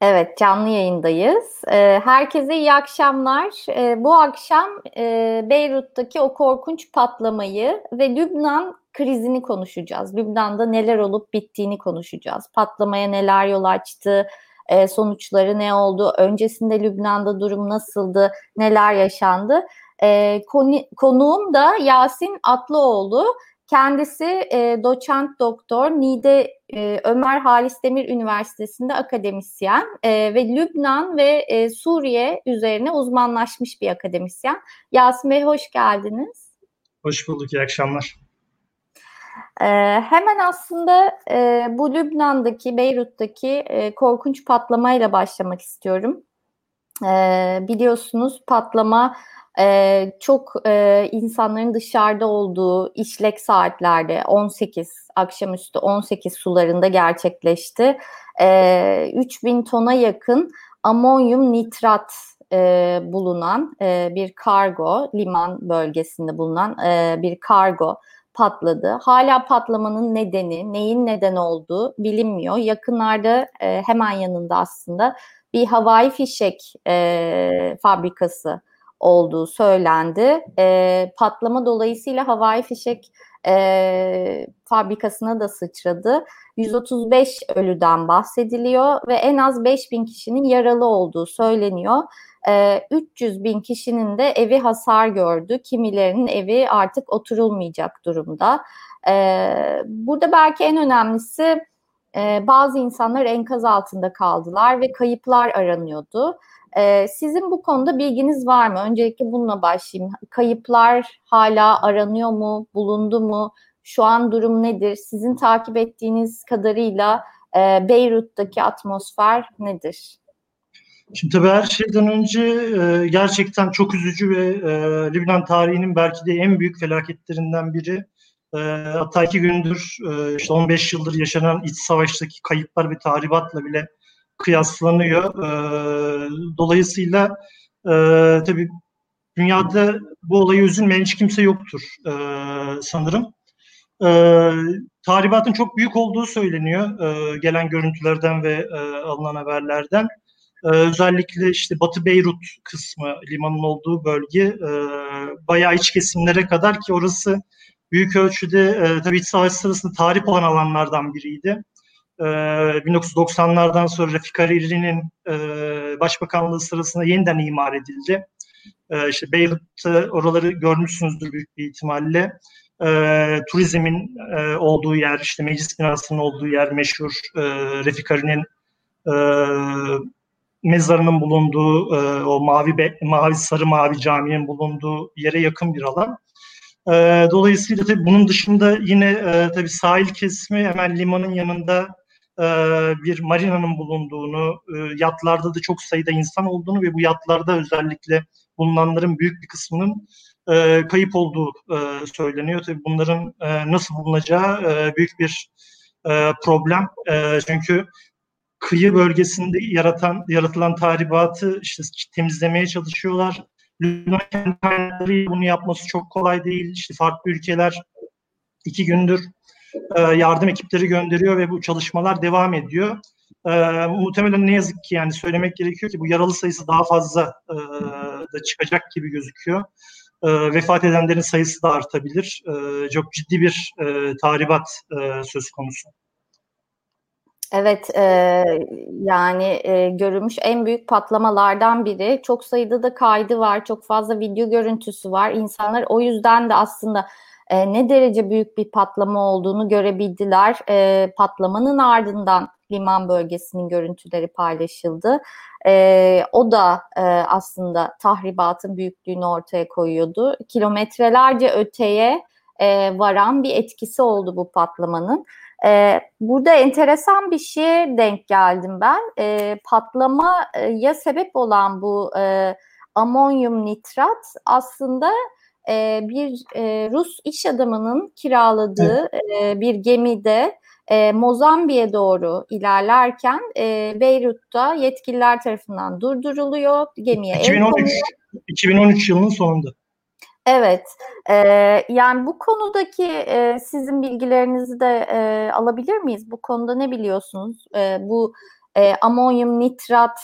Evet, canlı yayındayız. Ee, herkese iyi akşamlar. Ee, bu akşam e, Beyrut'taki o korkunç patlamayı ve Lübnan krizini konuşacağız. Lübnan'da neler olup bittiğini konuşacağız. Patlamaya neler yol açtı, e, sonuçları ne oldu, öncesinde Lübnan'da durum nasıldı, neler yaşandı. E, konu, konuğum da Yasin Atlıoğlu. Kendisi e, doçent doktor Nide e, Ömer Halis Demir Üniversitesi'nde akademisyen e, ve Lübnan ve e, Suriye üzerine uzmanlaşmış bir akademisyen. Yasin Bey hoş geldiniz. Hoş bulduk, iyi akşamlar. E, hemen aslında e, bu Lübnan'daki, Beyrut'taki e, korkunç patlamayla başlamak istiyorum. E, biliyorsunuz patlama e, çok e, insanların dışarıda olduğu işlek saatlerde 18 akşamüstü 18 sularında gerçekleşti. E, 3000 tona yakın amonyum nitrat e, bulunan e, bir kargo liman bölgesinde bulunan e, bir kargo patladı. Hala patlamanın nedeni, neyin neden olduğu bilinmiyor. Yakınlarda e, hemen yanında aslında bir havai fişek e, fabrikası olduğu söylendi. E, patlama dolayısıyla havai fişek e, fabrikasına da sıçradı. 135 ölüden bahsediliyor ve en az 5000 kişinin yaralı olduğu söyleniyor. E, 300 bin kişinin de evi hasar gördü. Kimilerinin evi artık oturulmayacak durumda. E, burada belki en önemlisi e, bazı insanlar enkaz altında kaldılar ve kayıplar aranıyordu. Ee, sizin bu konuda bilginiz var mı? Öncelikle bununla başlayayım. Kayıplar hala aranıyor mu? Bulundu mu? Şu an durum nedir? Sizin takip ettiğiniz kadarıyla e, Beyrut'taki atmosfer nedir? Şimdi tabii her şeyden önce e, gerçekten çok üzücü ve e, Lübnan tarihinin belki de en büyük felaketlerinden biri. E, hatta iki gündür e, işte 15 yıldır yaşanan iç savaştaki kayıplar ve tahribatla bile kıyaslanıyor. E, dolayısıyla e, tabii dünyada bu olayı üzülmeyen hiç kimse yoktur e, sanırım. E, tahribatın çok büyük olduğu söyleniyor e, gelen görüntülerden ve e, alınan haberlerden. E, özellikle işte Batı Beyrut kısmı limanın olduğu bölge e, bayağı iç kesimlere kadar ki orası büyük ölçüde e, tabii iç savaş sırasında tahrip olan alanlardan biriydi. 1990'lardan ee, sonra Refik Hariri'nin e, başbakanlığı sırasında yeniden imar edildi. E, Beyrut'ta oraları görmüşsünüzdür büyük bir ihtimalle. E, turizmin e, olduğu yer, işte meclis binasının olduğu yer meşhur e, Refik Hariri'nin e, mezarının bulunduğu e, o mavi mavi sarı mavi caminin bulunduğu yere yakın bir alan. E, dolayısıyla tabii bunun dışında yine e, tabii sahil kesimi hemen limanın yanında e, bir marinanın bulunduğunu, e, yatlarda da çok sayıda insan olduğunu ve bu yatlarda özellikle bulunanların büyük bir kısmının e, kayıp olduğu söyleniyor. Tabii bunların nasıl bulunacağı büyük bir problem. çünkü kıyı bölgesinde yaratan yaratılan tahribatı işte temizlemeye çalışıyorlar. Lübnan kendi bunu yapması çok kolay değil. İşte farklı ülkeler iki gündür e, yardım ekipleri gönderiyor ve bu çalışmalar devam ediyor. E, muhtemelen ne yazık ki yani söylemek gerekiyor ki bu yaralı sayısı daha fazla e, da çıkacak gibi gözüküyor. Vefat edenlerin sayısı da artabilir. Çok ciddi bir e, tahribat söz konusu. Evet, e, yani e, görülmüş en büyük patlamalardan biri. Çok sayıda da kaydı var, çok fazla video görüntüsü var. İnsanlar o yüzden de aslında e, ne derece büyük bir patlama olduğunu görebildiler. E, patlamanın ardından liman bölgesinin görüntüleri paylaşıldı. E, o da e, aslında tahribatın büyüklüğünü ortaya koyuyordu. Kilometrelerce öteye e, varan bir etkisi oldu bu patlamanın. E, burada enteresan bir şeye denk geldim ben. E, patlamaya sebep olan bu e, amonyum nitrat aslında e, bir e, Rus iş adamının kiraladığı evet. e, bir gemide e, Mozambik'e doğru ilerlerken e, Beyrut'ta yetkililer tarafından durduruluyor. Gemiye 2013, 2013 yılının sonunda. Evet, e, yani bu konudaki e, sizin bilgilerinizi de e, alabilir miyiz? Bu konuda ne biliyorsunuz? E, bu e, amonyum nitrat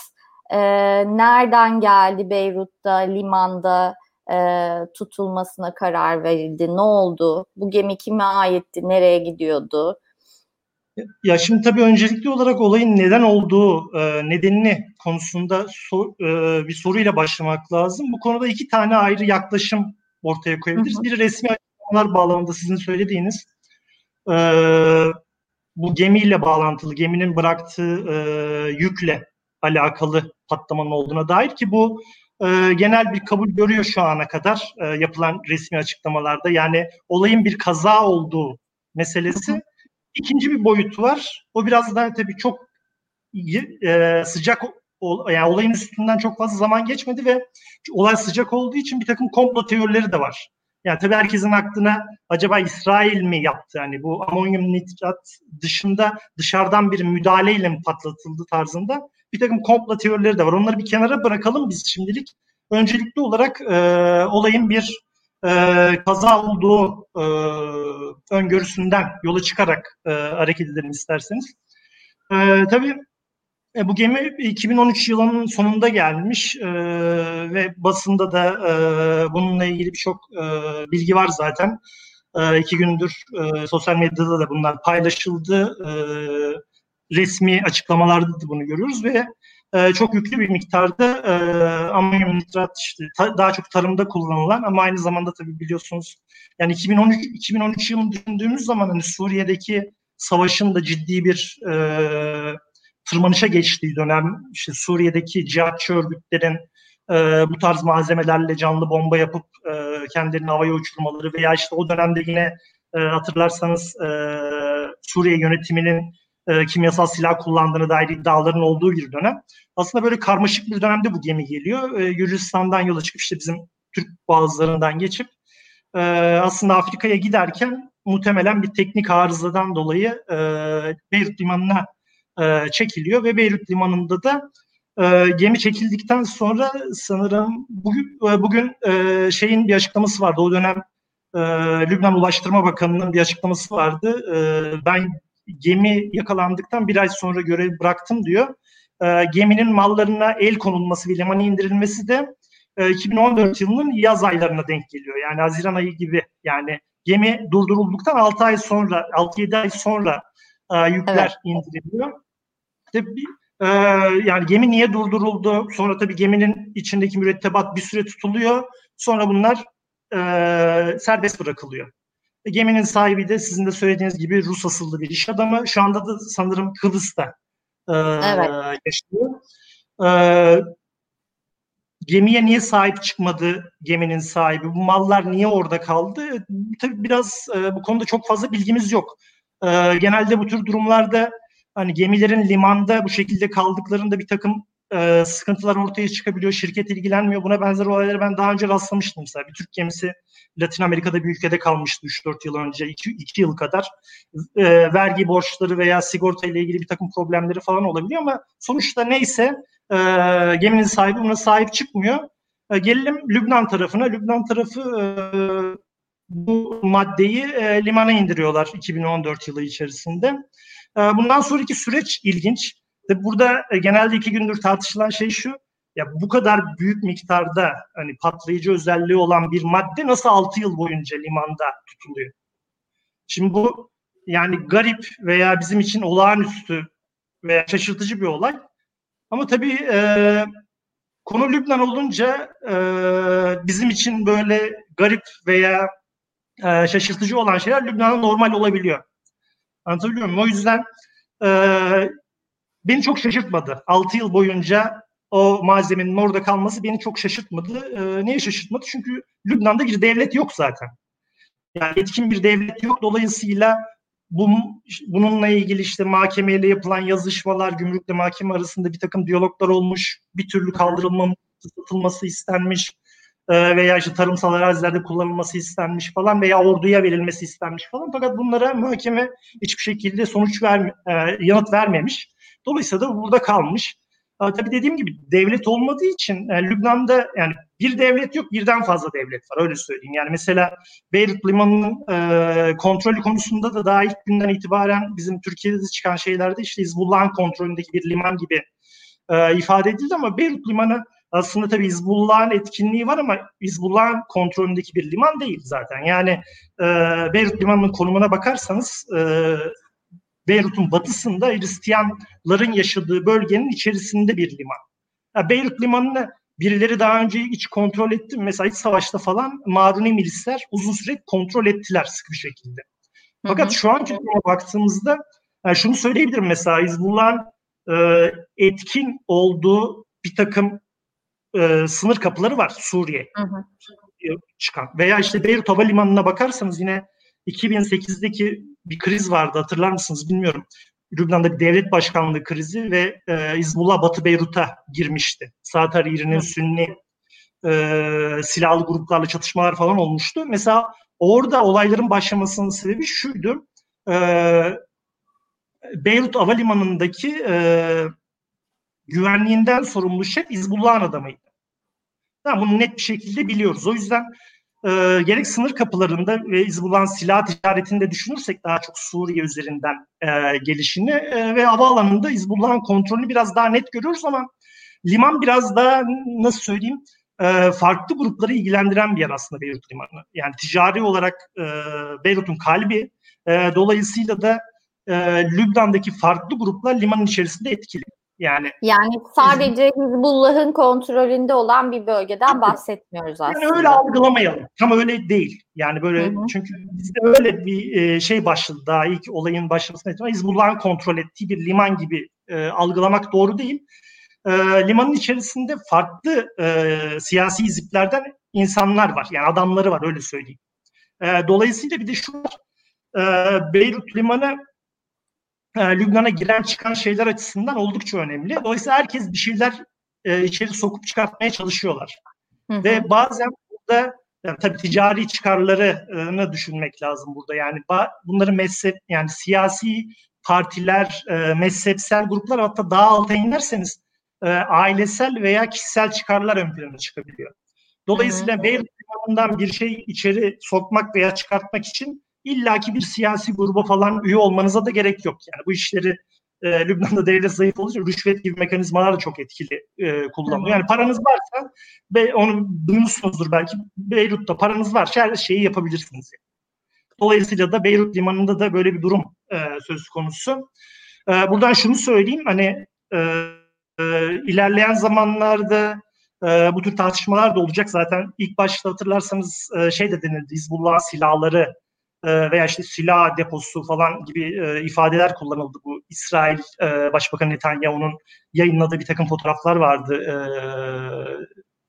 e, nereden geldi Beyrut'ta, limanda e, tutulmasına karar verildi? Ne oldu? Bu gemi kime aitti? Nereye gidiyordu? Ya şimdi tabii öncelikli olarak olayın neden olduğu e, nedenini konusunda sor, e, bir soruyla başlamak lazım. Bu konuda iki tane ayrı yaklaşım ortaya koyabiliriz. Hı hı. Biri resmi açıklamalar bağlamında sizin söylediğiniz e, bu gemiyle bağlantılı, geminin bıraktığı e, yükle alakalı patlamanın olduğuna dair ki bu e, genel bir kabul görüyor şu ana kadar e, yapılan resmi açıklamalarda. Yani olayın bir kaza olduğu meselesi. İkinci bir boyut var. O biraz daha tabii çok e, sıcak yani olayın üstünden çok fazla zaman geçmedi ve olay sıcak olduğu için bir takım komplo teorileri de var. Yani tabii herkesin aklına acaba İsrail mi yaptı? Yani bu amonyum nitrat dışında dışarıdan bir müdahaleyle mi patlatıldı tarzında bir takım komplo teorileri de var. Onları bir kenara bırakalım biz şimdilik. Öncelikli olarak e, olayın bir e, kaza olduğu e, öngörüsünden yola çıkarak e, hareket edelim isterseniz. E, tabii e, bu gemi 2013 yılının sonunda gelmiş e, ve basında da e, bununla ilgili birçok e, bilgi var zaten. E, iki gündür e, sosyal medyada da bunlar paylaşıldı. E, resmi açıklamalarda da bunu görüyoruz ve e, çok yüklü bir miktarda e, amonyum nitrat işte ta, daha çok tarımda kullanılan ama aynı zamanda tabii biliyorsunuz yani 2013 2013 yılını düşündüğümüz zaman hani Suriye'deki savaşın da ciddi bir e, tırmanışa geçtiği dönem işte Suriye'deki cihatçı örgütlerin e, bu tarz malzemelerle canlı bomba yapıp e, kendilerini havaya uçurmaları veya işte o dönemde yine e, hatırlarsanız e, Suriye yönetiminin e, kimyasal silah kullandığını dair iddiaların olduğu bir dönem. Aslında böyle karmaşık bir dönemde bu gemi geliyor. E, Gürcistan'dan yola çıkıp işte bizim Türk boğazlarından geçip e, aslında Afrika'ya giderken muhtemelen bir teknik arızadan dolayı e, Beyrut limanına e, çekiliyor ve Beyrut limanında da e, gemi çekildikten sonra sanırım bugün e, bugün e, şeyin bir açıklaması vardı. O dönem e, Lübnan Ulaştırma Bakanı'nın bir açıklaması vardı. E, ben gemi yakalandıktan bir ay sonra görev bıraktım diyor. E, geminin mallarına el konulması ve limana indirilmesi de e, 2014 yılının yaz aylarına denk geliyor. Yani Haziran ayı gibi yani gemi durdurulduktan 6 ay sonra 6-7 ay sonra e, yükler evet. indiriliyor. Tabii e, yani gemi niye durduruldu? Sonra tabii geminin içindeki mürettebat bir süre tutuluyor. Sonra bunlar e, serbest bırakılıyor. E, geminin sahibi de sizin de söylediğiniz gibi Rus asıllı bir iş adamı. Şu anda da sanırım Kıbrıs'ta e, evet. yaşıyor. E, gemiye niye sahip çıkmadı geminin sahibi? Bu mallar niye orada kaldı? Tabii biraz e, bu konuda çok fazla bilgimiz yok. E, genelde bu tür durumlarda hani gemilerin limanda bu şekilde kaldıklarında bir takım e, sıkıntılar ortaya çıkabiliyor. Şirket ilgilenmiyor. Buna benzer olayları ben daha önce rastlamıştım mesela. Bir Türk gemisi Latin Amerika'da bir ülkede kalmıştı 3-4 yıl önce, 2, 2 yıl kadar. E, vergi borçları veya sigorta ile ilgili bir takım problemleri falan olabiliyor ama sonuçta neyse e, geminin sahibi buna sahip çıkmıyor. E, gelelim Lübnan tarafına. Lübnan tarafı e, bu maddeyi e, limana indiriyorlar 2014 yılı içerisinde. E, bundan sonraki süreç ilginç. Ve burada e, genelde iki gündür tartışılan şey şu. Ya bu kadar büyük miktarda hani patlayıcı özelliği olan bir madde nasıl 6 yıl boyunca limanda tutuluyor? Şimdi bu yani garip veya bizim için olağanüstü veya şaşırtıcı bir olay. Ama tabii e, konu Lübnan olunca e, bizim için böyle garip veya e, şaşırtıcı olan şeyler Lübnan'da normal olabiliyor. Anlatabiliyor muyum? O yüzden e, beni çok şaşırtmadı. 6 yıl boyunca o malzemenin orada kalması beni çok şaşırtmadı. E, neye şaşırtmadı? Çünkü Lübnan'da bir devlet yok zaten. Yani etkin bir devlet yok. Dolayısıyla bu, bununla ilgili işte mahkemeyle yapılan yazışmalar, gümrükle mahkeme arasında bir takım diyaloglar olmuş. Bir türlü kaldırılmaması, satılması istenmiş e, veya işte tarımsal arazilerde kullanılması istenmiş falan veya orduya verilmesi istenmiş falan. Fakat bunlara mahkeme hiçbir şekilde sonuç verme, e, yanıt vermemiş. Dolayısıyla da burada kalmış. E, tabii dediğim gibi devlet olmadığı için e, Lübnan'da yani bir devlet yok, birden fazla devlet var öyle söyleyeyim. Yani mesela Beyrut Limanı'nın e, kontrolü konusunda da daha ilk günden itibaren bizim Türkiye'de çıkan şeylerde işte Hizbullah'ın kontrolündeki bir liman gibi e, ifade edildi ama Beyrut Limanı aslında tabii Hizbullah'ın etkinliği var ama Hizbullah'ın kontrolündeki bir liman değil zaten. Yani e, Beyrut Limanı'nın konumuna bakarsanız e, Beyrut'un batısında Hristiyanların yaşadığı bölgenin içerisinde bir liman. Yani Beyrut Limanı'nı birileri daha önce hiç kontrol etti mi? Mesela iç savaşta falan Maruni milisler uzun süre kontrol ettiler sıkı bir şekilde. Fakat hı hı. şu anki duruma baktığımızda yani şunu söyleyebilirim mesela Hizbullah'ın e, etkin olduğu bir takım e, sınır kapıları var Suriye hı hı. çıkan. Veya işte Beyrut Havalimanı'na bakarsanız yine 2008'deki bir kriz vardı hatırlar mısınız bilmiyorum. Lübnan'da bir devlet başkanlığı krizi ve e, Hizbullah Batı Beyrut'a girmişti. Saat Hariri'nin Sünni e, silahlı gruplarla çatışmalar falan olmuştu. Mesela orada olayların başlamasının sebebi şuydu. E, Beyrut Havalimanı'ndaki e, güvenliğinden sorumlu şef Hizbullah'ın adamıydı. Yani bunu net bir şekilde biliyoruz. O yüzden e, gerek sınır kapılarında ve Hizbullah'ın silah ticaretinde düşünürsek daha çok Suriye üzerinden e, gelişini e, ve havaalanında Hizbullah'ın kontrolünü biraz daha net görüyoruz ama liman biraz daha nasıl söyleyeyim e, farklı grupları ilgilendiren bir yer aslında Beyrut Limanı. Yani ticari olarak e, Beyrut'un kalbi e, dolayısıyla da e, Lübnan'daki farklı gruplar limanın içerisinde etkili. Yani yani sadece Hizbullah'ın kontrolünde olan bir bölgeden bahsetmiyoruz aslında. Yani öyle algılamayalım. Tam öyle değil. Yani böyle Hı-hı. çünkü bizde öyle bir e, şey başladı daha ilk olayın başlamasına itibaren Hizbullah'ın kontrol ettiği bir liman gibi e, algılamak doğru değil. E, limanın içerisinde farklı e, siyasi hiziplerden insanlar var. Yani adamları var öyle söyleyeyim. E, dolayısıyla bir de şu var. E, Beyrut limanı e, Lübnan'a giren çıkan şeyler açısından oldukça önemli. Dolayısıyla herkes bir şeyler e, içeri sokup çıkartmaya çalışıyorlar. Hı hı. Ve bazen burada yani tabii ticari çıkarlarını düşünmek lazım burada. Yani bunları mezhep yani siyasi partiler, e, mezhepsel gruplar hatta daha alta inerseniz e, ailesel veya kişisel çıkarlar ön plana çıkabiliyor. Dolayısıyla Beyrut limanından bir şey içeri sokmak veya çıkartmak için illaki bir siyasi gruba falan üye olmanıza da gerek yok. Yani bu işleri e, Lübnan'da devlet zayıf olunca rüşvet gibi mekanizmalar da çok etkili e, kullanılıyor. Yani paranız varsa ve onu duymuşsunuzdur belki Beyrut'ta paranız varsa her şeyi yapabilirsiniz. Dolayısıyla da Beyrut limanında da böyle bir durum e, söz konusu. E, buradan şunu söyleyeyim hani e, e, ilerleyen zamanlarda e, bu tür tartışmalar da olacak. Zaten ilk başta hatırlarsanız e, şey de denildi Hizbullah silahları veya işte silah deposu falan gibi e, ifadeler kullanıldı. Bu İsrail e, Başbakanı Netanyahu'nun yayınladığı bir takım fotoğraflar vardı e,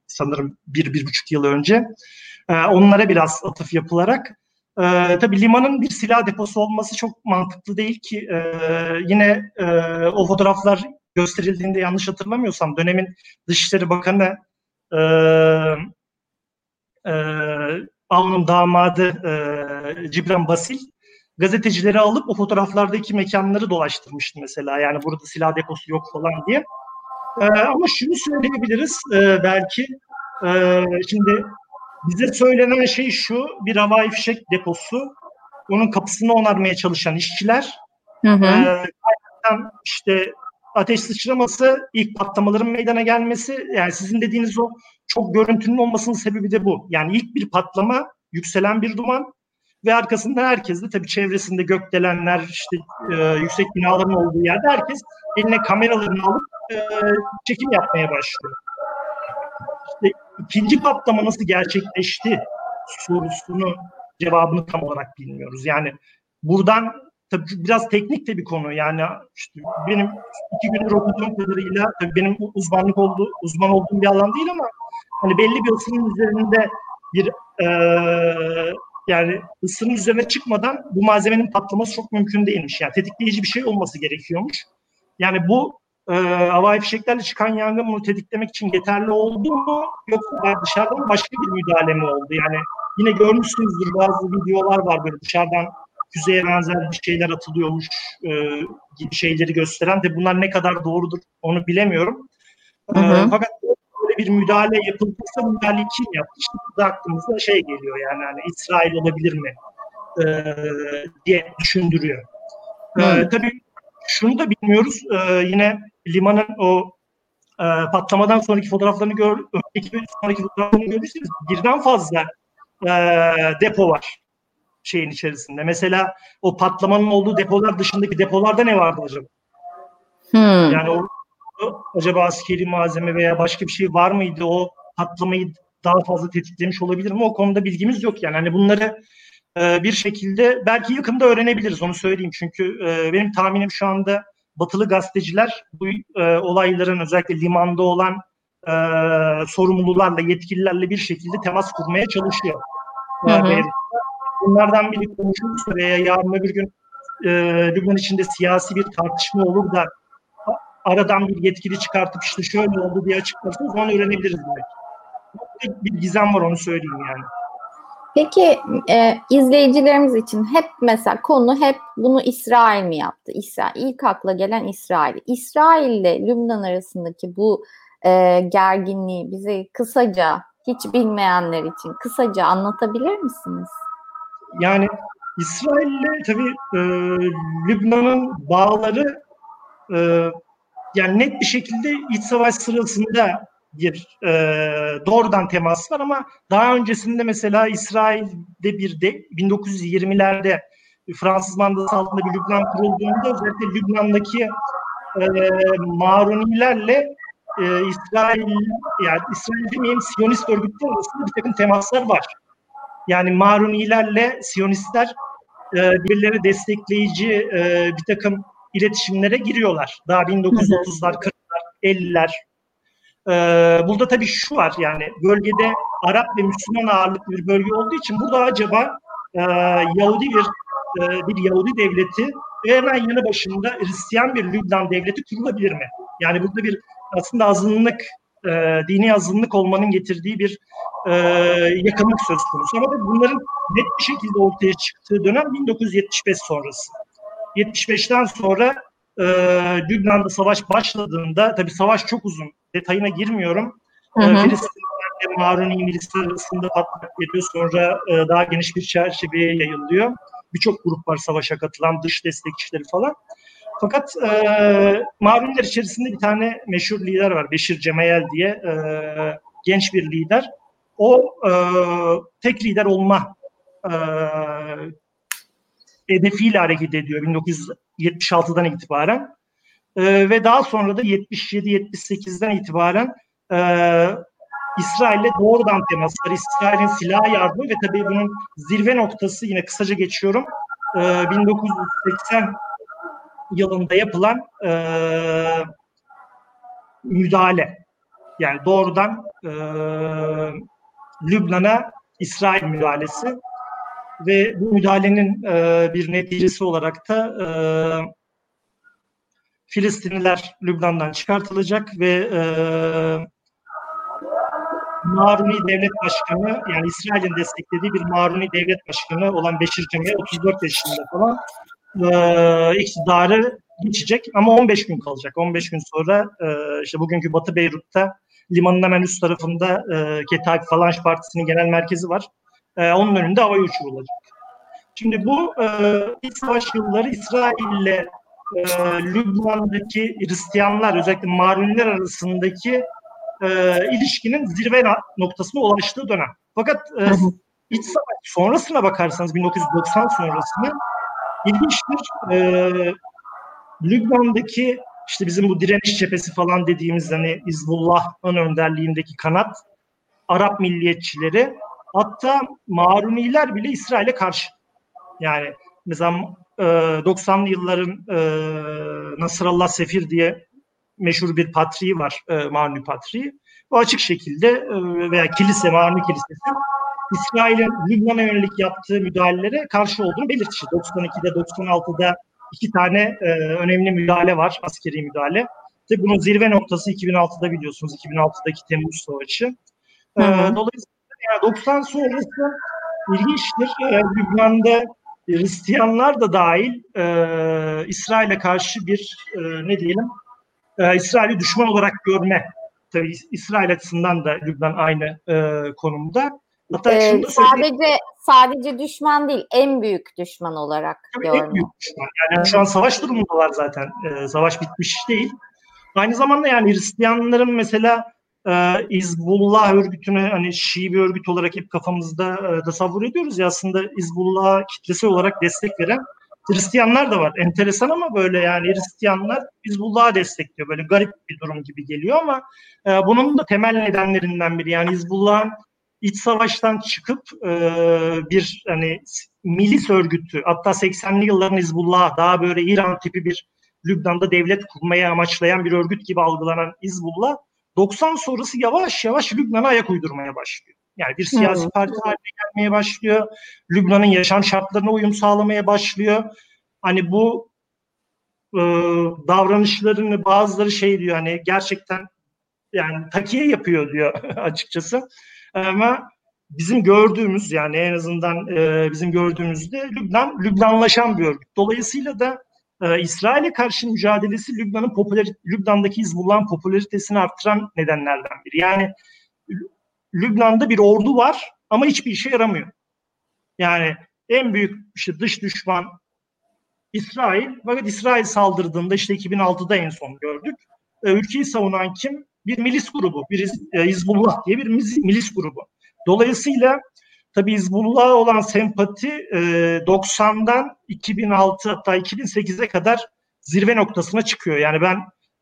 sanırım bir, bir buçuk yıl önce. E, onlara biraz atıf yapılarak tabii limanın bir silah deposu olması çok mantıklı değil ki yine o fotoğraflar gösterildiğinde yanlış hatırlamıyorsam dönemin Dışişleri Bakanı Avn'un damadı e, Cibran Basil gazetecileri alıp o fotoğraflardaki mekanları dolaştırmıştı mesela. Yani burada silah deposu yok falan diye. E, ama şunu söyleyebiliriz e, belki. E, şimdi bize söylenen şey şu, bir havai fişek deposu. Onun kapısını onarmaya çalışan işçiler. Hı hı. E, işte ateş sıçraması, ilk patlamaların meydana gelmesi, yani sizin dediğiniz o çok görüntünün olmasının sebebi de bu. Yani ilk bir patlama, yükselen bir duman ve arkasında herkes de tabii çevresinde gökdelenler, işte e, yüksek binaların olduğu yerde herkes eline kameralarını alıp e, çekim yapmaya başlıyor. İşte ikinci patlama nasıl gerçekleşti sorusunu cevabını tam olarak bilmiyoruz. Yani buradan tabii biraz teknik de bir konu. Yani işte benim iki gündür okuduğum kadarıyla tabii benim uzmanlık olduğu uzman olduğum bir alan değil ama hani belli bir ısının üzerinde bir e, yani ısının üzerine çıkmadan bu malzemenin patlaması çok mümkün değilmiş. Yani tetikleyici bir şey olması gerekiyormuş. Yani bu e, havai fişeklerle çıkan yangın bunu tetiklemek için yeterli oldu mu yoksa dışarıdan başka bir müdahale mi oldu? Yani yine görmüşsünüzdür bazı videolar var böyle dışarıdan füzeye benzer bir şeyler atılıyormuş e, gibi şeyleri gösteren de bunlar ne kadar doğrudur onu bilemiyorum. Hı hı. E, fakat Lübnan'da bir müdahale yapıldıysa müdahale kim yaptı? İşte burada aklımıza şey geliyor yani hani İsrail olabilir mi e, diye düşündürüyor. E, tabii şunu da bilmiyoruz. E, yine limanın o e, patlamadan sonraki fotoğraflarını gör, önceki sonraki fotoğraflarını görürseniz birden fazla e, depo var şeyin içerisinde. Mesela o patlamanın olduğu depolar dışındaki depolarda ne vardı acaba? Hmm. Yani o acaba askeri malzeme veya başka bir şey var mıydı? O patlamayı daha fazla tetiklemiş olabilir mi? O konuda bilgimiz yok yani. Hani bunları e, bir şekilde belki yakında öğrenebiliriz onu söyleyeyim. Çünkü e, benim tahminim şu anda batılı gazeteciler bu e, olayların özellikle limanda olan e, sorumlularla, yetkililerle bir şekilde temas kurmaya çalışıyor. Hı hı. Bunlardan biri konuşulursa veya yarın öbür gün e, Lübnan içinde siyasi bir tartışma olur da aradan bir yetkili çıkartıp işte şöyle oldu diye açıklarsa o zaman öğrenebiliriz belki. Bir gizem var onu söyleyeyim yani. Peki e, izleyicilerimiz için hep mesela konu hep bunu İsrail mi yaptı? İsrail ilk akla gelen İsrail. İsrail ile Lübnan arasındaki bu e, gerginliği bize kısaca hiç bilmeyenler için kısaca anlatabilir misiniz? Yani İsrail ile tabii e, Lübnan'ın bağları e, yani net bir şekilde iç savaş sırasında bir e, doğrudan temas var ama daha öncesinde mesela İsrail'de bir de 1920'lerde Fransız mandası altında bir Lübnan kurulduğunda özellikle Lübnan'daki e, Marunilerle e, İsrail yani İsrail demeyeyim Siyonist örgütler arasında bir takım temaslar var. Yani Marunilerle Siyonistler e, birileri destekleyici e, bir takım iletişimlere giriyorlar. Daha 1930'lar, 40'lar, 50'ler. Ee, burada tabii şu var yani bölgede Arap ve Müslüman ağırlıklı bir bölge olduğu için burada acaba e, Yahudi bir e, bir Yahudi devleti ve hemen yanı başında Hristiyan bir Lübnan devleti kurulabilir mi? Yani burada bir aslında azınlık, e, dini azınlık olmanın getirdiği bir e, yakınlık söz konusu. Ama bunların net bir şekilde ortaya çıktığı dönem 1975 sonrası. 75'ten sonra e, Lübnan'da savaş başladığında, tabi savaş çok uzun, detayına girmiyorum. Hı hı. Filistinlerle Maruni milisler arasında patlak ediyor. Sonra e, daha geniş bir çerçeveye yayılıyor. Birçok grup var savaşa katılan, dış destekçileri falan. Fakat e, Maruniler içerisinde bir tane meşhur lider var. Beşir Cemeyel diye e, genç bir lider. O e, tek lider olma e, hedefiyle hareket ediyor 1976'dan itibaren. E, ve daha sonra da 77-78'den itibaren e, İsrail'le doğrudan temaslar, İsrail'in silah yardımı ve tabii bunun zirve noktası yine kısaca geçiyorum. E, 1980 yılında yapılan e, müdahale. Yani doğrudan e, Lübnan'a İsrail müdahalesi ve bu müdahalenin e, bir neticesi olarak da e, Filistinliler Lübnan'dan çıkartılacak ve e, Maruni Devlet Başkanı yani İsrail'in desteklediği bir Maruni Devlet Başkanı olan Beşir Cemil 34 yaşında falan e, iktidarı geçecek ama 15 gün kalacak. 15 gün sonra e, işte bugünkü Batı Beyrut'ta limanın hemen üst tarafında e, Ketayip Falanş Partisi'nin genel merkezi var. E, onun önünde havaya uçurulacak. Şimdi bu e, iç savaş yılları İsrail'le e, Lübnan'daki Hristiyanlar özellikle Maruniler arasındaki e, ilişkinin zirve noktasına ulaştığı dönem. Fakat e, iç savaş sonrasına bakarsanız 1990 sonrasına ilginçtir. E, Lübnan'daki işte bizim bu direniş cephesi falan dediğimiz hani İzbullah'ın önderliğindeki kanat Arap milliyetçileri hatta Maruniler bile İsrail'e karşı. Yani mesela e, 90'lı yılların e, Nasrallah Sefir diye meşhur bir patriği var e, Maruni patriği. Bu açık şekilde e, veya kilise, Maruni Kilisesi İsrail'in Lübnan'a yönelik yaptığı müdahalelere karşı olduğunu belirtiyor. 92'de, 96'da iki tane e, önemli müdahale var, askeri müdahale. İşte bunun zirve noktası 2006'da biliyorsunuz, 2006'daki Temmuz Savaşı. E, dolayısıyla yani 90 sonrası ilginçtir. E, Lübnan'da Hristiyanlar da dahil e, İsrail'e karşı bir e, ne diyelim e, İsrail'i düşman olarak görme tabii İsrail açısından da Lübnan aynı e, konumda. Hatta ee, sadece sadece düşman değil, en büyük düşman olarak tabii En büyük düşman. Yani şu an savaş durumundalar zaten. E, savaş bitmiş değil. Aynı zamanda yani Hristiyanların mesela e, İzbullah örgütünü hani Şii bir örgüt olarak hep kafamızda e, tasavvur ediyoruz ya aslında İzbullah kitlesi olarak destek veren Hristiyanlar da var. Enteresan ama böyle yani Hristiyanlar Hizbullah'a destekliyor. Böyle garip bir durum gibi geliyor ama e, bunun da temel nedenlerinden biri. Yani Hizbullah'ın iç savaştan çıkıp e, bir hani milis örgütü hatta 80'li yılların Hizbullah daha böyle İran tipi bir Lübnan'da devlet kurmaya amaçlayan bir örgüt gibi algılanan Hizbullah 90 sonrası yavaş yavaş Lübnan'a ayak uydurmaya başlıyor. Yani bir siyasi parti haline gelmeye başlıyor. Lübnan'ın yaşam şartlarına uyum sağlamaya başlıyor. Hani bu e, davranışlarını bazıları şey diyor hani gerçekten yani takiye yapıyor diyor açıkçası. Ama bizim gördüğümüz yani en azından e, bizim gördüğümüzde Lübnan Lübnanlaşan bir örgüt. Dolayısıyla da e, İsrail'e karşı mücadelesi Lübnan'ın popüler Lübnan'daki Hizbullah'ın popülaritesini arttıran nedenlerden biri. Yani Lübnan'da bir ordu var ama hiçbir işe yaramıyor. Yani en büyük işte dış düşman İsrail. Fakat İsrail saldırdığında işte 2006'da en son gördük. E, ülkeyi savunan kim? Bir milis grubu, bir e, Hizbullah diye bir milis grubu. Dolayısıyla tabi Hizbullah'a olan sempati e, 90'dan 2006 hatta 2008'e kadar zirve noktasına çıkıyor. Yani ben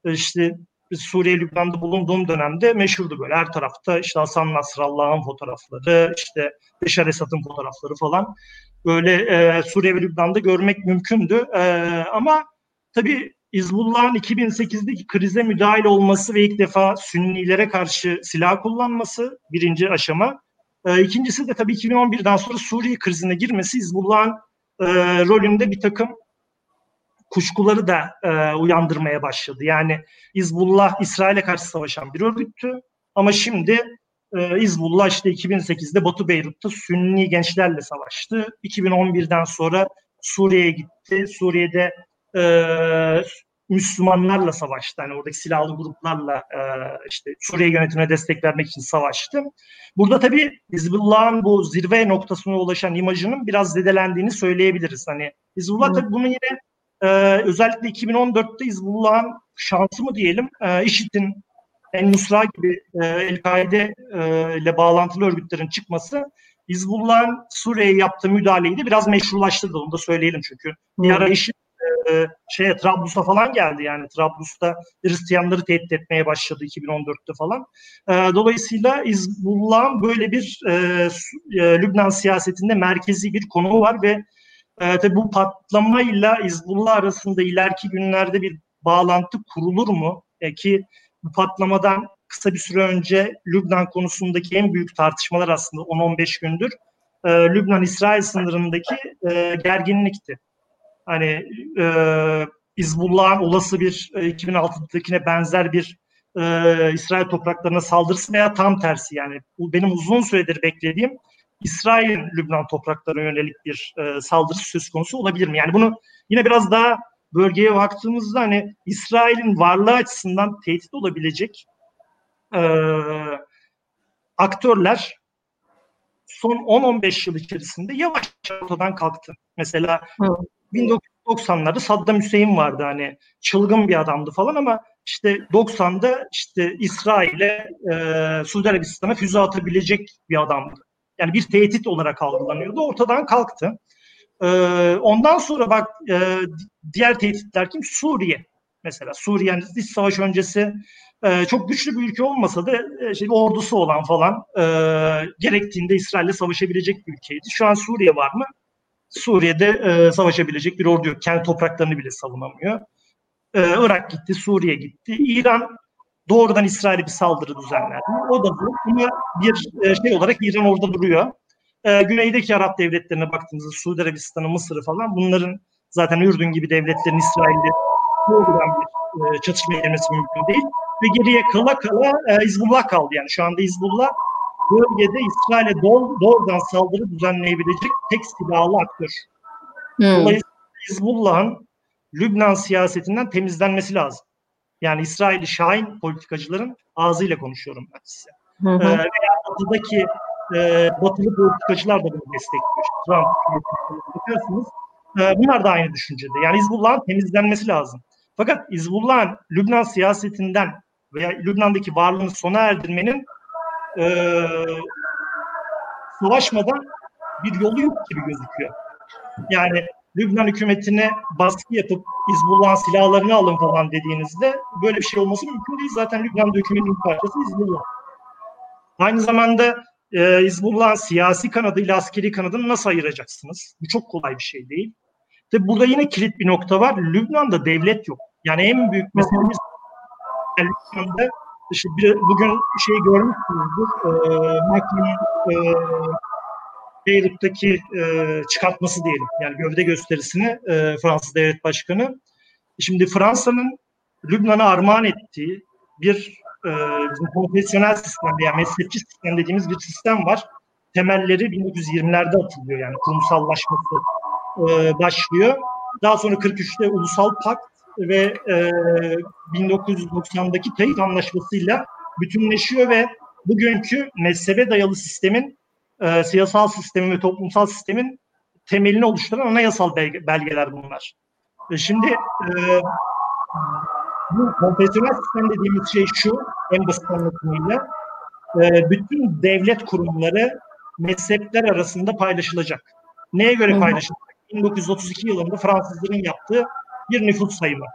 e, işte Suriye, Lübnan'da bulunduğum dönemde meşhurdu böyle. Her tarafta işte Hasan Nasrallah'ın fotoğrafları, işte Beşar Esad'ın fotoğrafları falan. Böyle e, Suriye ve Lübnan'da görmek mümkündü. E, ama tabii İzbullah'ın 2008'deki krize müdahil olması ve ilk defa Sünnilere karşı silah kullanması birinci aşama. E, ikincisi de tabii 2011'den sonra Suriye krizine girmesi İzbullah'ın e, rolünde bir takım kuşkuları da e, uyandırmaya başladı. Yani İzbullah İsrail'e karşı savaşan bir örgüttü ama şimdi e, İzbullah işte 2008'de Batı Beyrut'ta Sünni gençlerle savaştı. 2011'den sonra Suriye'ye gitti. Suriye'de e, Müslümanlarla savaştı. Yani oradaki silahlı gruplarla e, işte Suriye yönetimine destek vermek için savaştı. Burada tabii Hizbullah'ın bu zirve noktasına ulaşan imajının biraz zedelendiğini söyleyebiliriz. Hani Hizbullah tabii bunu yine e, özellikle 2014'te Hizbullah'ın şansı mı diyelim e, IŞİD'in en Nusra gibi e, El-Kaide e, ile bağlantılı örgütlerin çıkması Hizbullah'ın Suriye'ye yaptığı müdahaleyi de biraz meşrulaştırdı. Onu da söyleyelim çünkü. Bir ara IŞİD e, şeye Trablus'a falan geldi yani Trablus'ta Hristiyanları tehdit etmeye başladı 2014'te falan. E, dolayısıyla Hizbullah'ın böyle bir e, e, Lübnan siyasetinde merkezi bir konumu var ve e, tabi bu patlamayla Hizbullah arasında ileriki günlerde bir bağlantı kurulur mu? E, ki bu patlamadan kısa bir süre önce Lübnan konusundaki en büyük tartışmalar aslında 10-15 gündür e, Lübnan-İsrail sınırındaki e, gerginlikti. Hani e, İzbullah'ın olası bir e, 2006'dakine benzer bir e, İsrail topraklarına saldırısı veya tam tersi yani bu benim uzun süredir beklediğim İsrail Lübnan topraklarına yönelik bir e, saldırısı söz konusu olabilir mi? Yani bunu yine biraz daha bölgeye baktığımızda hani İsrail'in varlığı açısından tehdit olabilecek e, aktörler son 10-15 yıl içerisinde yavaş ortadan kalktı. Mesela evet. 1990'larda Saddam Hüseyin vardı hani çılgın bir adamdı falan ama işte 90'da işte İsrail'e e, Suudi Arabistan'a füze atabilecek bir adamdı. Yani bir tehdit olarak algılanıyordu. Ortadan kalktı. E, ondan sonra bak e, diğer tehditler kim? Suriye. Mesela Suriye'nin iç savaş öncesi e, çok güçlü bir ülke olmasa da e, şey, ordusu olan falan e, gerektiğinde İsrail'le savaşabilecek bir ülkeydi. Şu an Suriye var mı? Suriye'de e, savaşabilecek bir ordu yok. Kendi topraklarını bile savunamıyor. E, Irak gitti, Suriye gitti. İran doğrudan İsrail'e bir saldırı düzenlendi. O da bu. Ama bir e, şey olarak İran orada duruyor. E, güneydeki Arap devletlerine baktığımızda Suudi Arabistan'ı, Mısır'ı falan bunların zaten Ürdün gibi devletlerin İsrail'de doğrudan bir e, çatışmaya girmesi mümkün değil. Ve geriye kala kala e, Hizbullah kaldı. Yani şu anda Hizbullah bölgede İsrail'e doğrudan saldırı düzenleyebilecek tek silahlı aktör. Hmm. Dolayısıyla Hizbullah'ın Lübnan siyasetinden temizlenmesi lazım. Yani İsrail'i Şahin politikacıların ağzıyla konuşuyorum ben size. Hı hı. Ee, veya batıdaki e, batılı politikacılar da bunu destekliyor. Trump bakıyorsunuz. E, bunlar da aynı düşüncede. Yani Hizbullah'ın temizlenmesi lazım. Fakat Hizbullah'ın Lübnan siyasetinden veya Lübnan'daki varlığını sona erdirmenin e, savaşmadan bir yolu yok gibi gözüküyor. Yani Lübnan hükümetine baskı yapıp Hizbullah'ın silahlarını alın falan dediğinizde böyle bir şey olması mümkün değil. Zaten Lübnan hükümetinin parçası Hizbullah. Aynı zamanda e, Hizbullah'ın siyasi kanadıyla askeri kanadını nasıl ayıracaksınız? Bu çok kolay bir şey değil. Ve burada yine kilit bir nokta var. Lübnan'da devlet yok. Yani en büyük meselemiz yani Lübnan'da işte bir, bugün şey görmüşsünüzdür. E, Macron'un e, Beyrut'taki e, çıkartması diyelim. Yani gövde gösterisini e, Fransız Devlet Başkanı. Şimdi Fransa'nın Lübnan'a armağan ettiği bir e, bizim konfesyonel sistem veya mezhepçi sistem dediğimiz bir sistem var. Temelleri 1920'lerde atılıyor yani kurumsallaşması e, başlıyor. Daha sonra 43'te Ulusal Pakt ve e, 1990'daki Teyit Anlaşması'yla bütünleşiyor ve bugünkü mezhebe dayalı sistemin e, siyasal sistemin ve toplumsal sistemin temelini oluşturan anayasal belge, belgeler bunlar. E, şimdi e, bu konfesyonel sistem dediğimiz şey şu, en basit anlatımıyla, e, bütün devlet kurumları mezhepler arasında paylaşılacak. Neye göre paylaşılacak? 1932 yılında Fransızların yaptığı bir nüfus sayımı.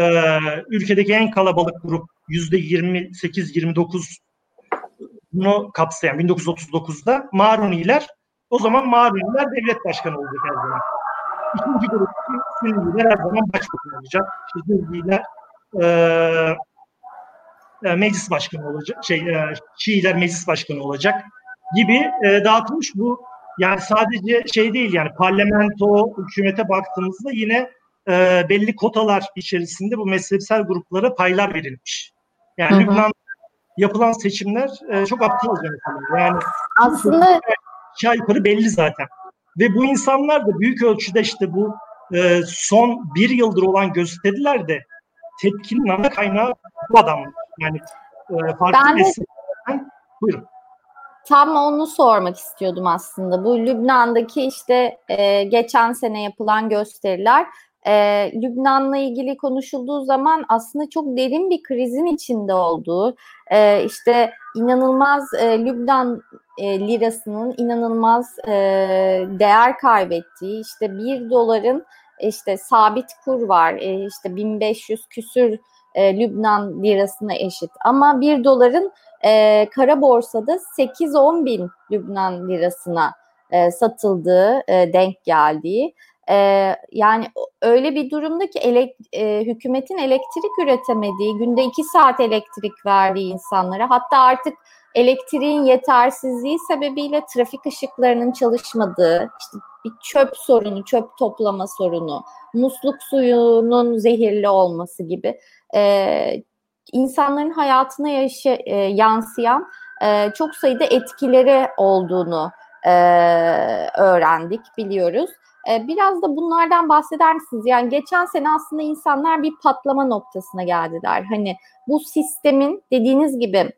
Ee, ülkedeki en kalabalık grup yüzde 28-29 bunu kapsayan 1939'da Maruniler o zaman Maruniler devlet başkanı olacak her zaman. İkinci grup Sünniler her zaman başbakan olacak. Hizbiler e, e, meclis başkanı olacak. Şey, e, Şiiler meclis başkanı olacak gibi e, dağıtılmış bu yani sadece şey değil yani parlamento hükümete baktığımızda yine e, belli kotalar içerisinde bu mezhepsel gruplara paylar verilmiş. Yani. Lübnan yapılan seçimler e, çok aptalca mesela. Yani aslında aşağı yukarı belli zaten. Ve bu insanlar da büyük ölçüde işte bu e, son bir yıldır olan gösteriler de tepkinin ana kaynağı bu adam. Yani e, farklı ben de, buyurun. Tam onu sormak istiyordum aslında. Bu Lübnan'daki işte e, geçen sene yapılan gösteriler e, Lübnan'la ilgili konuşulduğu zaman aslında çok derin bir krizin içinde olduğu, e, işte inanılmaz e, Lübnan e, lirasının inanılmaz e, değer kaybettiği, işte bir doların işte sabit kur var, e, işte 1500 küsür e, Lübnan lirasına eşit. Ama bir doların e, kara borsada 8-10 bin Lübnan lirasına e, satıldığı, e, denk geldiği. E, yani öyle bir durumda ki elek, e, hükümetin elektrik üretemediği, günde 2 saat elektrik verdiği insanlara hatta artık elektriğin yetersizliği sebebiyle trafik ışıklarının çalışmadığı, işte bir çöp sorunu, çöp toplama sorunu, musluk suyunun zehirli olması gibi e, insanların hayatına yaşa, e, yansıyan e, çok sayıda etkileri olduğunu e, öğrendik, biliyoruz. E, biraz da bunlardan bahseder misiniz? Yani geçen sene aslında insanlar bir patlama noktasına geldiler. Hani bu sistemin dediğiniz gibi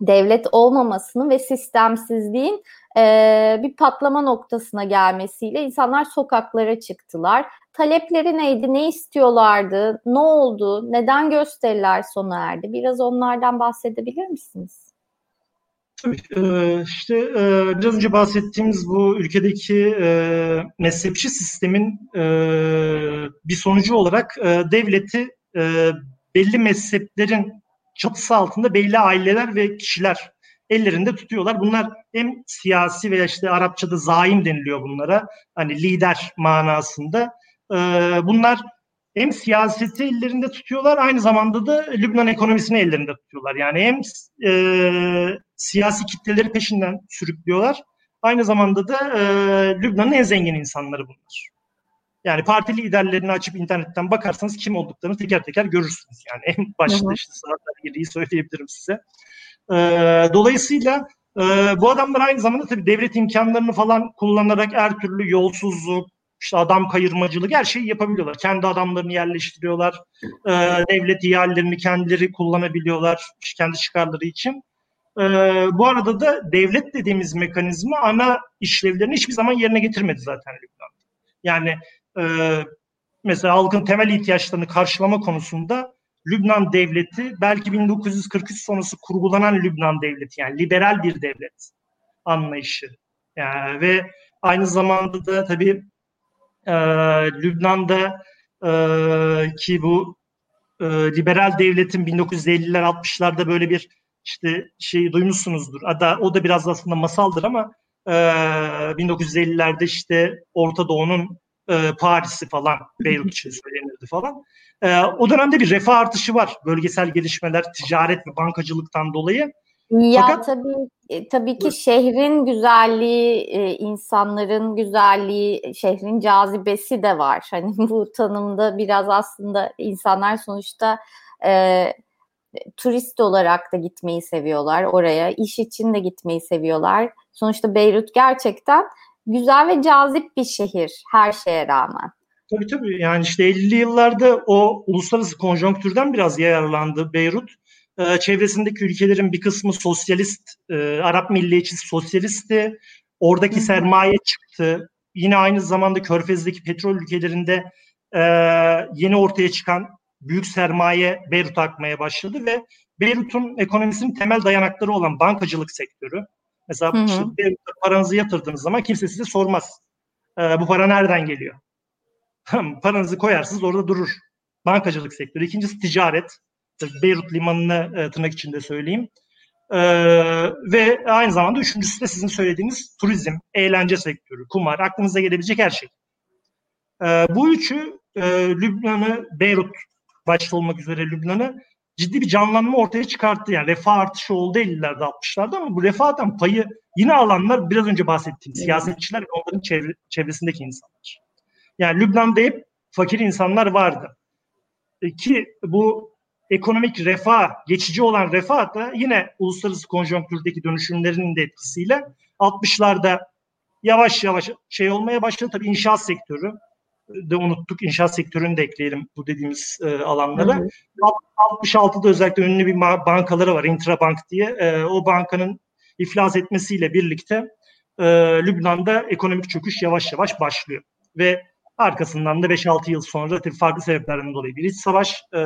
devlet olmamasını ve sistemsizliğin e, bir patlama noktasına gelmesiyle insanlar sokaklara çıktılar. Talepleri neydi, ne istiyorlardı, ne oldu, neden gösteriler sona erdi? Biraz onlardan bahsedebilir misiniz? Tabii işte biraz önce bahsettiğimiz bu ülkedeki mezhepçi sistemin bir sonucu olarak devleti belli mezheplerin çatısı altında belli aileler ve kişiler ellerinde tutuyorlar. Bunlar hem siyasi veya işte Arapçada zaim deniliyor bunlara. Hani lider manasında. Bunlar hem siyaseti ellerinde tutuyorlar aynı zamanda da Lübnan ekonomisini ellerinde tutuyorlar. Yani hem e, siyasi kitleleri peşinden sürüklüyorlar aynı zamanda da e, Lübnan'ın en zengin insanları bunlar. Yani parti liderlerini açıp internetten bakarsanız kim olduklarını teker teker görürsünüz. Yani en başta işte Sağlar Geri'yi söyleyebilirim size. Ee, dolayısıyla e, bu adamlar aynı zamanda tabii devlet imkanlarını falan kullanarak her türlü yolsuzluk, işte adam kayırmacılık her şeyi yapabiliyorlar. Kendi adamlarını yerleştiriyorlar. E, devlet ihalelerini kendileri kullanabiliyorlar kendi çıkarları için. E, bu arada da devlet dediğimiz mekanizma ana işlevlerini hiçbir zaman yerine getirmedi zaten Lübnan. Yani e, mesela halkın temel ihtiyaçlarını karşılama konusunda Lübnan devleti belki 1943 sonrası kurgulanan Lübnan devleti yani liberal bir devlet anlayışı. Yani ve aynı zamanda da tabii e, Lübnan'da e, ki bu e, liberal devletin 1950'ler 60'larda böyle bir işte şey duymuşsunuzdur. Ada, o da biraz aslında masaldır ama e, 1950'lerde işte Orta Doğu'nun e, Paris'i falan Beyrut için söylenirdi falan. E, o dönemde bir refah artışı var. Bölgesel gelişmeler, ticaret ve bankacılıktan dolayı. Ya Fakat, tabii e, tabii ki şehrin güzelliği, e, insanların güzelliği, şehrin cazibesi de var. Hani bu tanımda biraz aslında insanlar sonuçta e, turist olarak da gitmeyi seviyorlar oraya, iş için de gitmeyi seviyorlar. Sonuçta Beyrut gerçekten güzel ve cazip bir şehir her şeye rağmen. Tabii tabii yani işte 50'li yıllarda o uluslararası konjonktürden biraz yararlandı Beyrut. Ee, çevresindeki ülkelerin bir kısmı sosyalist, e, Arap milliyetçisi sosyalistti. Oradaki Hı. sermaye çıktı. Yine aynı zamanda Körfez'deki petrol ülkelerinde e, yeni ortaya çıkan büyük sermaye Beyrut'a akmaya başladı ve Beyrut'un ekonomisinin temel dayanakları olan bankacılık sektörü. Mesela hı hı. Beyrut'ta paranızı yatırdığınız zaman kimse size sormaz. E, bu para nereden geliyor? Paranızı koyarsınız orada durur. Bankacılık sektörü. İkincisi ticaret. Beyrut limanını e, tırnak içinde söyleyeyim. E, ve aynı zamanda üçüncüsü de sizin söylediğiniz turizm, eğlence sektörü, kumar, aklınıza gelebilecek her şey. E, bu üçü e, Lübnan'ı, Beyrut başta olmak üzere Lübnan'ı ciddi bir canlanma ortaya çıkarttı. Yani refah artışı oldu 50'lerde 60'larda ama bu refahdan payı yine alanlar biraz önce bahsettiğim siyasetçiler ve onların çevre, çevresindeki insanlar. Yani Lübnan'da hep fakir insanlar vardı. E, ki bu ekonomik refah, geçici olan refah da yine uluslararası konjonktürdeki dönüşümlerinin de etkisiyle 60'larda yavaş yavaş şey olmaya başladı. Tabii inşaat sektörü de unuttuk. İnşaat sektörünü de ekleyelim bu dediğimiz e, alanlara. Hı hı. 66'da özellikle ünlü bir bankaları var Intrabank diye. E, o bankanın iflas etmesiyle birlikte e, Lübnan'da ekonomik çöküş yavaş yavaş başlıyor. Ve arkasından da 5-6 yıl sonra tabii farklı sebeplerden dolayı bir iç savaş e,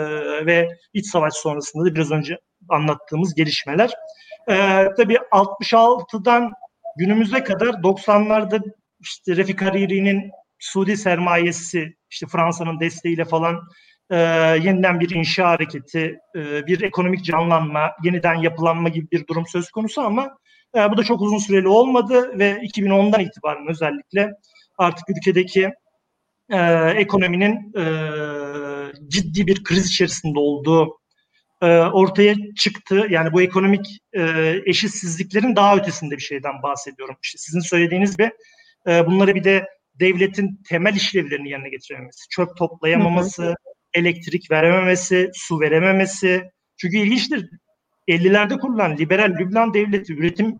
ve iç savaş sonrasında da biraz önce anlattığımız gelişmeler. E, tabii 66'dan günümüze kadar 90'larda işte Refik Hariri'nin Suudi sermayesi işte Fransa'nın desteğiyle falan e, yeniden bir inşa hareketi, e, bir ekonomik canlanma, yeniden yapılanma gibi bir durum söz konusu ama e, bu da çok uzun süreli olmadı ve 2010'dan itibaren özellikle artık ülkedeki e, ekonominin e, ciddi bir kriz içerisinde olduğu e, ortaya çıktı. Yani bu ekonomik e, eşitsizliklerin daha ötesinde bir şeyden bahsediyorum. İşte sizin söylediğiniz gibi e, bunları bir de devletin temel işlevlerini yerine getirememesi, çöp toplayamaması, hı hı. elektrik verememesi, su verememesi. Çünkü ilginçtir. 50'lerde kurulan liberal Lübnan devleti üretim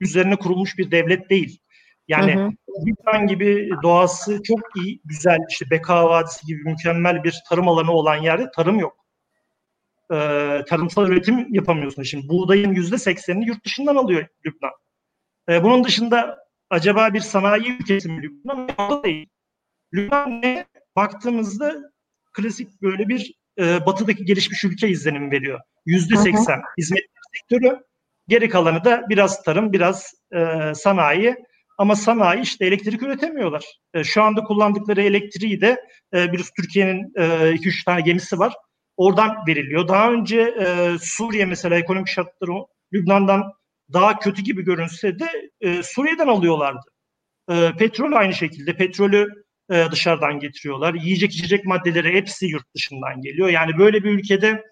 üzerine kurulmuş bir devlet değil. Yani hı hı. Lübnan gibi doğası çok iyi, güzel, işte Beka Vadisi gibi mükemmel bir tarım alanı olan yerde tarım yok. Ee, tarımsal üretim yapamıyorsun. Şimdi buğdayın yüzde seksenini yurt dışından alıyor Lübnan. Ee, bunun dışında acaba bir sanayi ülkesi mi Lübnan? O değil. Lübnan ne? Baktığımızda klasik böyle bir e, batıdaki gelişmiş ülke izlenimi veriyor. Yüzde seksen hizmet sektörü, geri kalanı da biraz tarım, biraz e, sanayi. Ama sanayi işte elektrik üretemiyorlar. E, şu anda kullandıkları elektriği de e, bir Türkiye'nin 2-3 e, tane gemisi var. Oradan veriliyor. Daha önce e, Suriye mesela ekonomik şartları Lübnan'dan daha kötü gibi görünse de e, Suriye'den alıyorlardı. E, petrol aynı şekilde. Petrolü e, dışarıdan getiriyorlar. Yiyecek içecek maddeleri hepsi yurt dışından geliyor. Yani böyle bir ülkede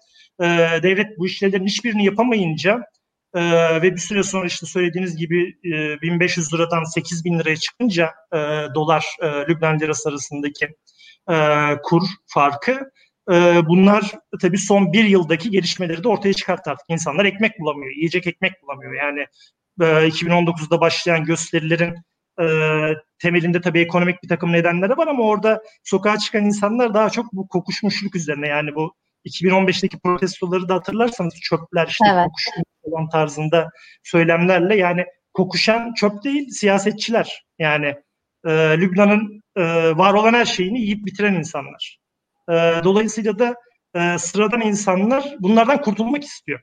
e, devlet bu işlerin hiçbirini yapamayınca e, ve bir süre sonra işte söylediğiniz gibi e, 1500 liradan 8000 liraya çıkınca e, dolar e, Lübnan lirası arasındaki e, kur farkı e, bunlar tabii son bir yıldaki gelişmeleri de ortaya çıkarttı artık. İnsanlar ekmek bulamıyor, yiyecek ekmek bulamıyor. Yani e, 2019'da başlayan gösterilerin e, temelinde tabii ekonomik bir takım nedenleri var ama orada sokağa çıkan insanlar daha çok bu kokuşmuşluk üzerine yani bu 2015'teki protestoları da hatırlarsanız çöpler işte evet. kokuşmuş olan tarzında söylemlerle yani kokuşan çöp değil siyasetçiler yani e, Lübnan'ın e, var olan her şeyini yiyip bitiren insanlar. E, dolayısıyla da e, sıradan insanlar bunlardan kurtulmak istiyor.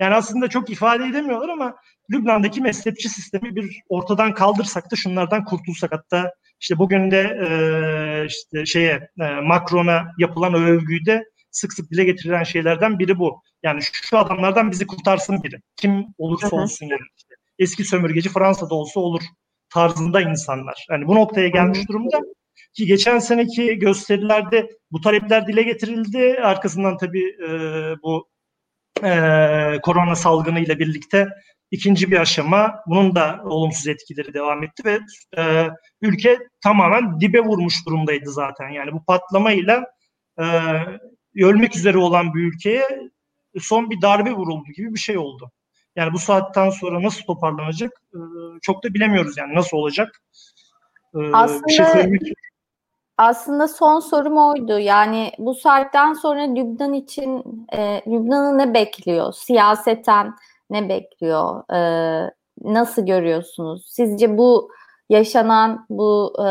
Yani aslında çok ifade edemiyorlar ama Lübnan'daki mezhepçi sistemi bir ortadan kaldırsak da şunlardan kurtulsak hatta işte bugün de e, işte şeye e, Macron'a yapılan övgüyü de sık sık dile getirilen şeylerden biri bu. Yani şu adamlardan bizi kurtarsın biri. Kim olursa olsun yani. İşte eski sömürgeci Fransa'da olsa olur tarzında insanlar. Yani bu noktaya gelmiş durumda ki geçen seneki gösterilerde bu talepler dile getirildi. Arkasından tabii e, bu e, korona salgını ile birlikte ikinci bir aşama bunun da olumsuz etkileri devam etti ve e, ülke tamamen dibe vurmuş durumdaydı zaten. Yani bu patlamayla e, ölmek üzere olan bir ülkeye son bir darbe vuruldu gibi bir şey oldu. Yani bu saatten sonra nasıl toparlanacak e, çok da bilemiyoruz yani nasıl olacak. E, aslında, bir şey söylemek aslında son sorum oydu. Yani bu saatten sonra Lübnan için e, Lübnan'ı ne bekliyor? Siyaseten ne bekliyor? E, nasıl görüyorsunuz? Sizce bu yaşanan bu e,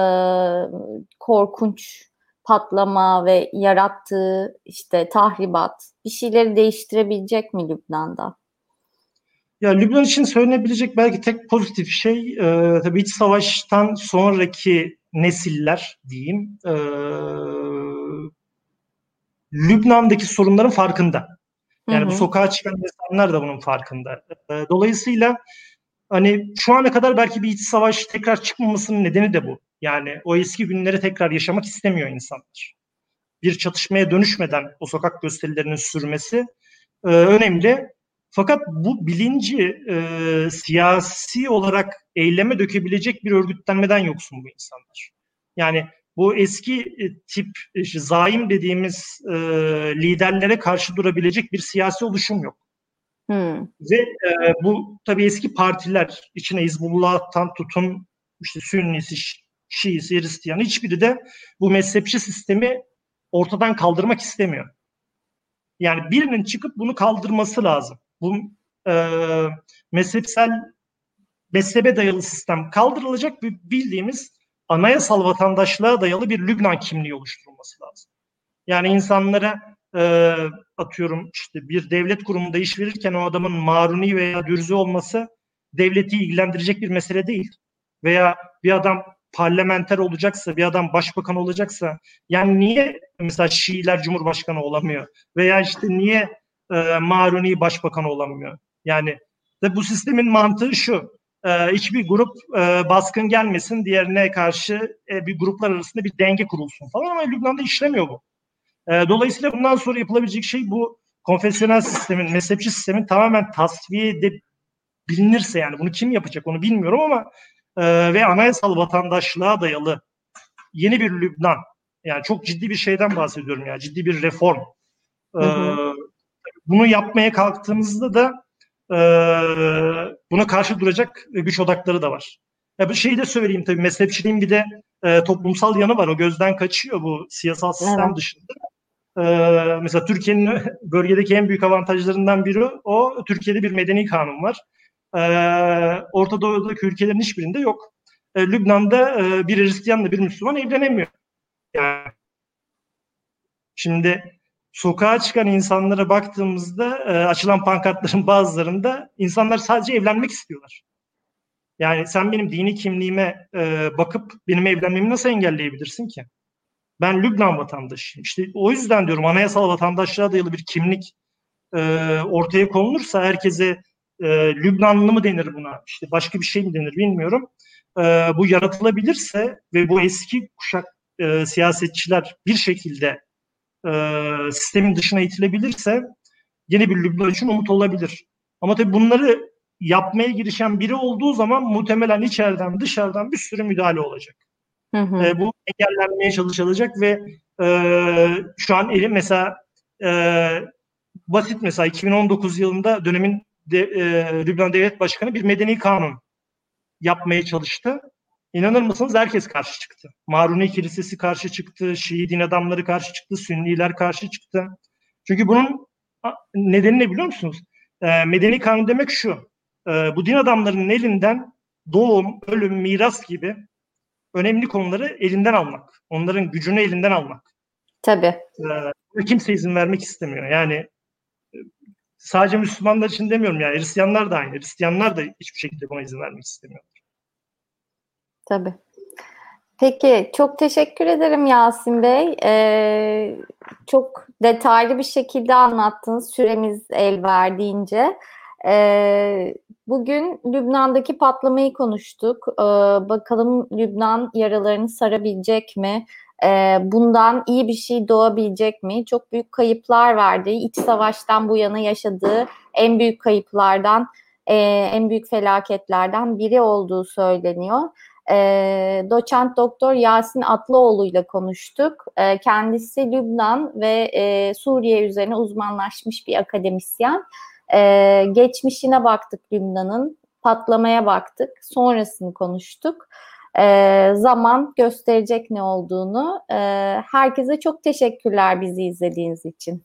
korkunç patlama ve yarattığı işte tahribat bir şeyleri değiştirebilecek mi Lübnan'da? Ya Lübnan için söylenebilecek belki tek pozitif şey e, tabii iç savaştan sonraki nesiller diyeyim e, Lübnan'daki sorunların farkında. Yani hı hı. bu sokağa çıkan insanlar da bunun farkında. E, dolayısıyla hani şu ana kadar belki bir iç savaş tekrar çıkmamasının nedeni de bu. Yani o eski günleri tekrar yaşamak istemiyor insanlar. Bir çatışmaya dönüşmeden o sokak gösterilerinin sürmesi e, önemli. Fakat bu bilinci e, siyasi olarak eyleme dökebilecek bir örgütlenmeden yoksun bu insanlar. Yani bu eski e, tip işte, zaim dediğimiz e, liderlere karşı durabilecek bir siyasi oluşum yok. Hmm. Ve e, bu tabii eski partiler içine Hizbullah'tan tutun işte Sünnisi, Şiisi, Hristiyan hiçbiri de bu mezhepçi sistemi ortadan kaldırmak istemiyor. Yani birinin çıkıp bunu kaldırması lazım. Bu e, mezhepsel mezhebe dayalı sistem kaldırılacak bir bildiğimiz anayasal vatandaşlığa dayalı bir Lübnan kimliği oluşturulması lazım. Yani insanlara e, atıyorum işte bir devlet kurumunda iş verirken o adamın maruni veya dürzü olması devleti ilgilendirecek bir mesele değil. Veya bir adam parlamenter olacaksa, bir adam başbakan olacaksa yani niye mesela Şiiler cumhurbaşkanı olamıyor? Veya işte niye e, Maruni başbakan olamıyor? Yani de bu sistemin mantığı şu. E, hiçbir grup e, baskın gelmesin, diğerine karşı e, bir gruplar arasında bir denge kurulsun falan ama Lübnan'da işlemiyor bu. E, dolayısıyla bundan sonra yapılabilecek şey bu konfesyonel sistemin, mezhepçi sistemin tamamen tasfiye edip bilinirse yani bunu kim yapacak onu bilmiyorum ama e, ve anayasal vatandaşlığa dayalı yeni bir Lübnan yani çok ciddi bir şeyden bahsediyorum ya ciddi bir reform. E, bunu yapmaya kalktığımızda da e, buna karşı duracak güç odakları da var. Ya bir şeyi de söyleyeyim tabii mezhepçiliğin bir de e, toplumsal yanı var. O gözden kaçıyor bu siyasal sistem evet. dışında. E, mesela Türkiye'nin bölgedeki en büyük avantajlarından biri o Türkiye'de bir medeni kanun var. E, Orta Doğu'daki ülkelerin hiçbirinde yok. E, Lübnan'da e, bir Hristiyanla bir Müslüman evlenemiyor. Yani şimdi sokağa çıkan insanlara baktığımızda e, açılan pankartların bazılarında insanlar sadece evlenmek istiyorlar. Yani sen benim dini kimliğime e, bakıp benim evlenmemi nasıl engelleyebilirsin ki? Ben Lübnan vatandaşıyım. İşte o yüzden diyorum anayasal vatandaşlığa dayalı bir kimlik e, ortaya konulursa herkese e, Lübnanlı mı denir buna? İşte başka bir şey mi denir bilmiyorum. E, bu yaratılabilirse ve bu eski kuşak e, siyasetçiler bir şekilde e, sistemin dışına itilebilirse yeni bir Lübnan için umut olabilir. Ama tabii bunları yapmaya girişen biri olduğu zaman muhtemelen içeriden dışarıdan bir sürü müdahale olacak. Hı hı. E, bu engellenmeye çalışılacak ve e, şu an elim mesela e, basit mesela 2019 yılında dönemin de, e, Lübnan Devlet Başkanı bir medeni kanun yapmaya çalıştı. İnanır mısınız herkes karşı çıktı. Maruni Kilisesi karşı çıktı, Şii din adamları karşı çıktı, Sünniler karşı çıktı. Çünkü bunun nedeni ne biliyor musunuz? E, medeni kanun demek şu. E, bu din adamlarının elinden doğum, ölüm, miras gibi önemli konuları elinden almak. Onların gücünü elinden almak. Tabii. E, kimse izin vermek istemiyor. Yani e, sadece Müslümanlar için demiyorum ya. Hristiyanlar da aynı. Hristiyanlar da hiçbir şekilde buna izin vermek istemiyor. Tabii. Peki çok teşekkür ederim Yasin Bey. Ee, çok detaylı bir şekilde anlattınız süremiz el verdiğince. Ee, bugün Lübnan'daki patlamayı konuştuk. Ee, bakalım Lübnan yaralarını sarabilecek mi? Ee, bundan iyi bir şey doğabilecek mi? Çok büyük kayıplar verdi. İç savaştan bu yana yaşadığı en büyük kayıplardan, e, en büyük felaketlerden biri olduğu söyleniyor e, doçent doktor Yasin Atlıoğlu ile konuştuk. E, kendisi Lübnan ve e, Suriye üzerine uzmanlaşmış bir akademisyen. E, geçmişine baktık Lübnan'ın, patlamaya baktık, sonrasını konuştuk. E, zaman gösterecek ne olduğunu. E, herkese çok teşekkürler bizi izlediğiniz için.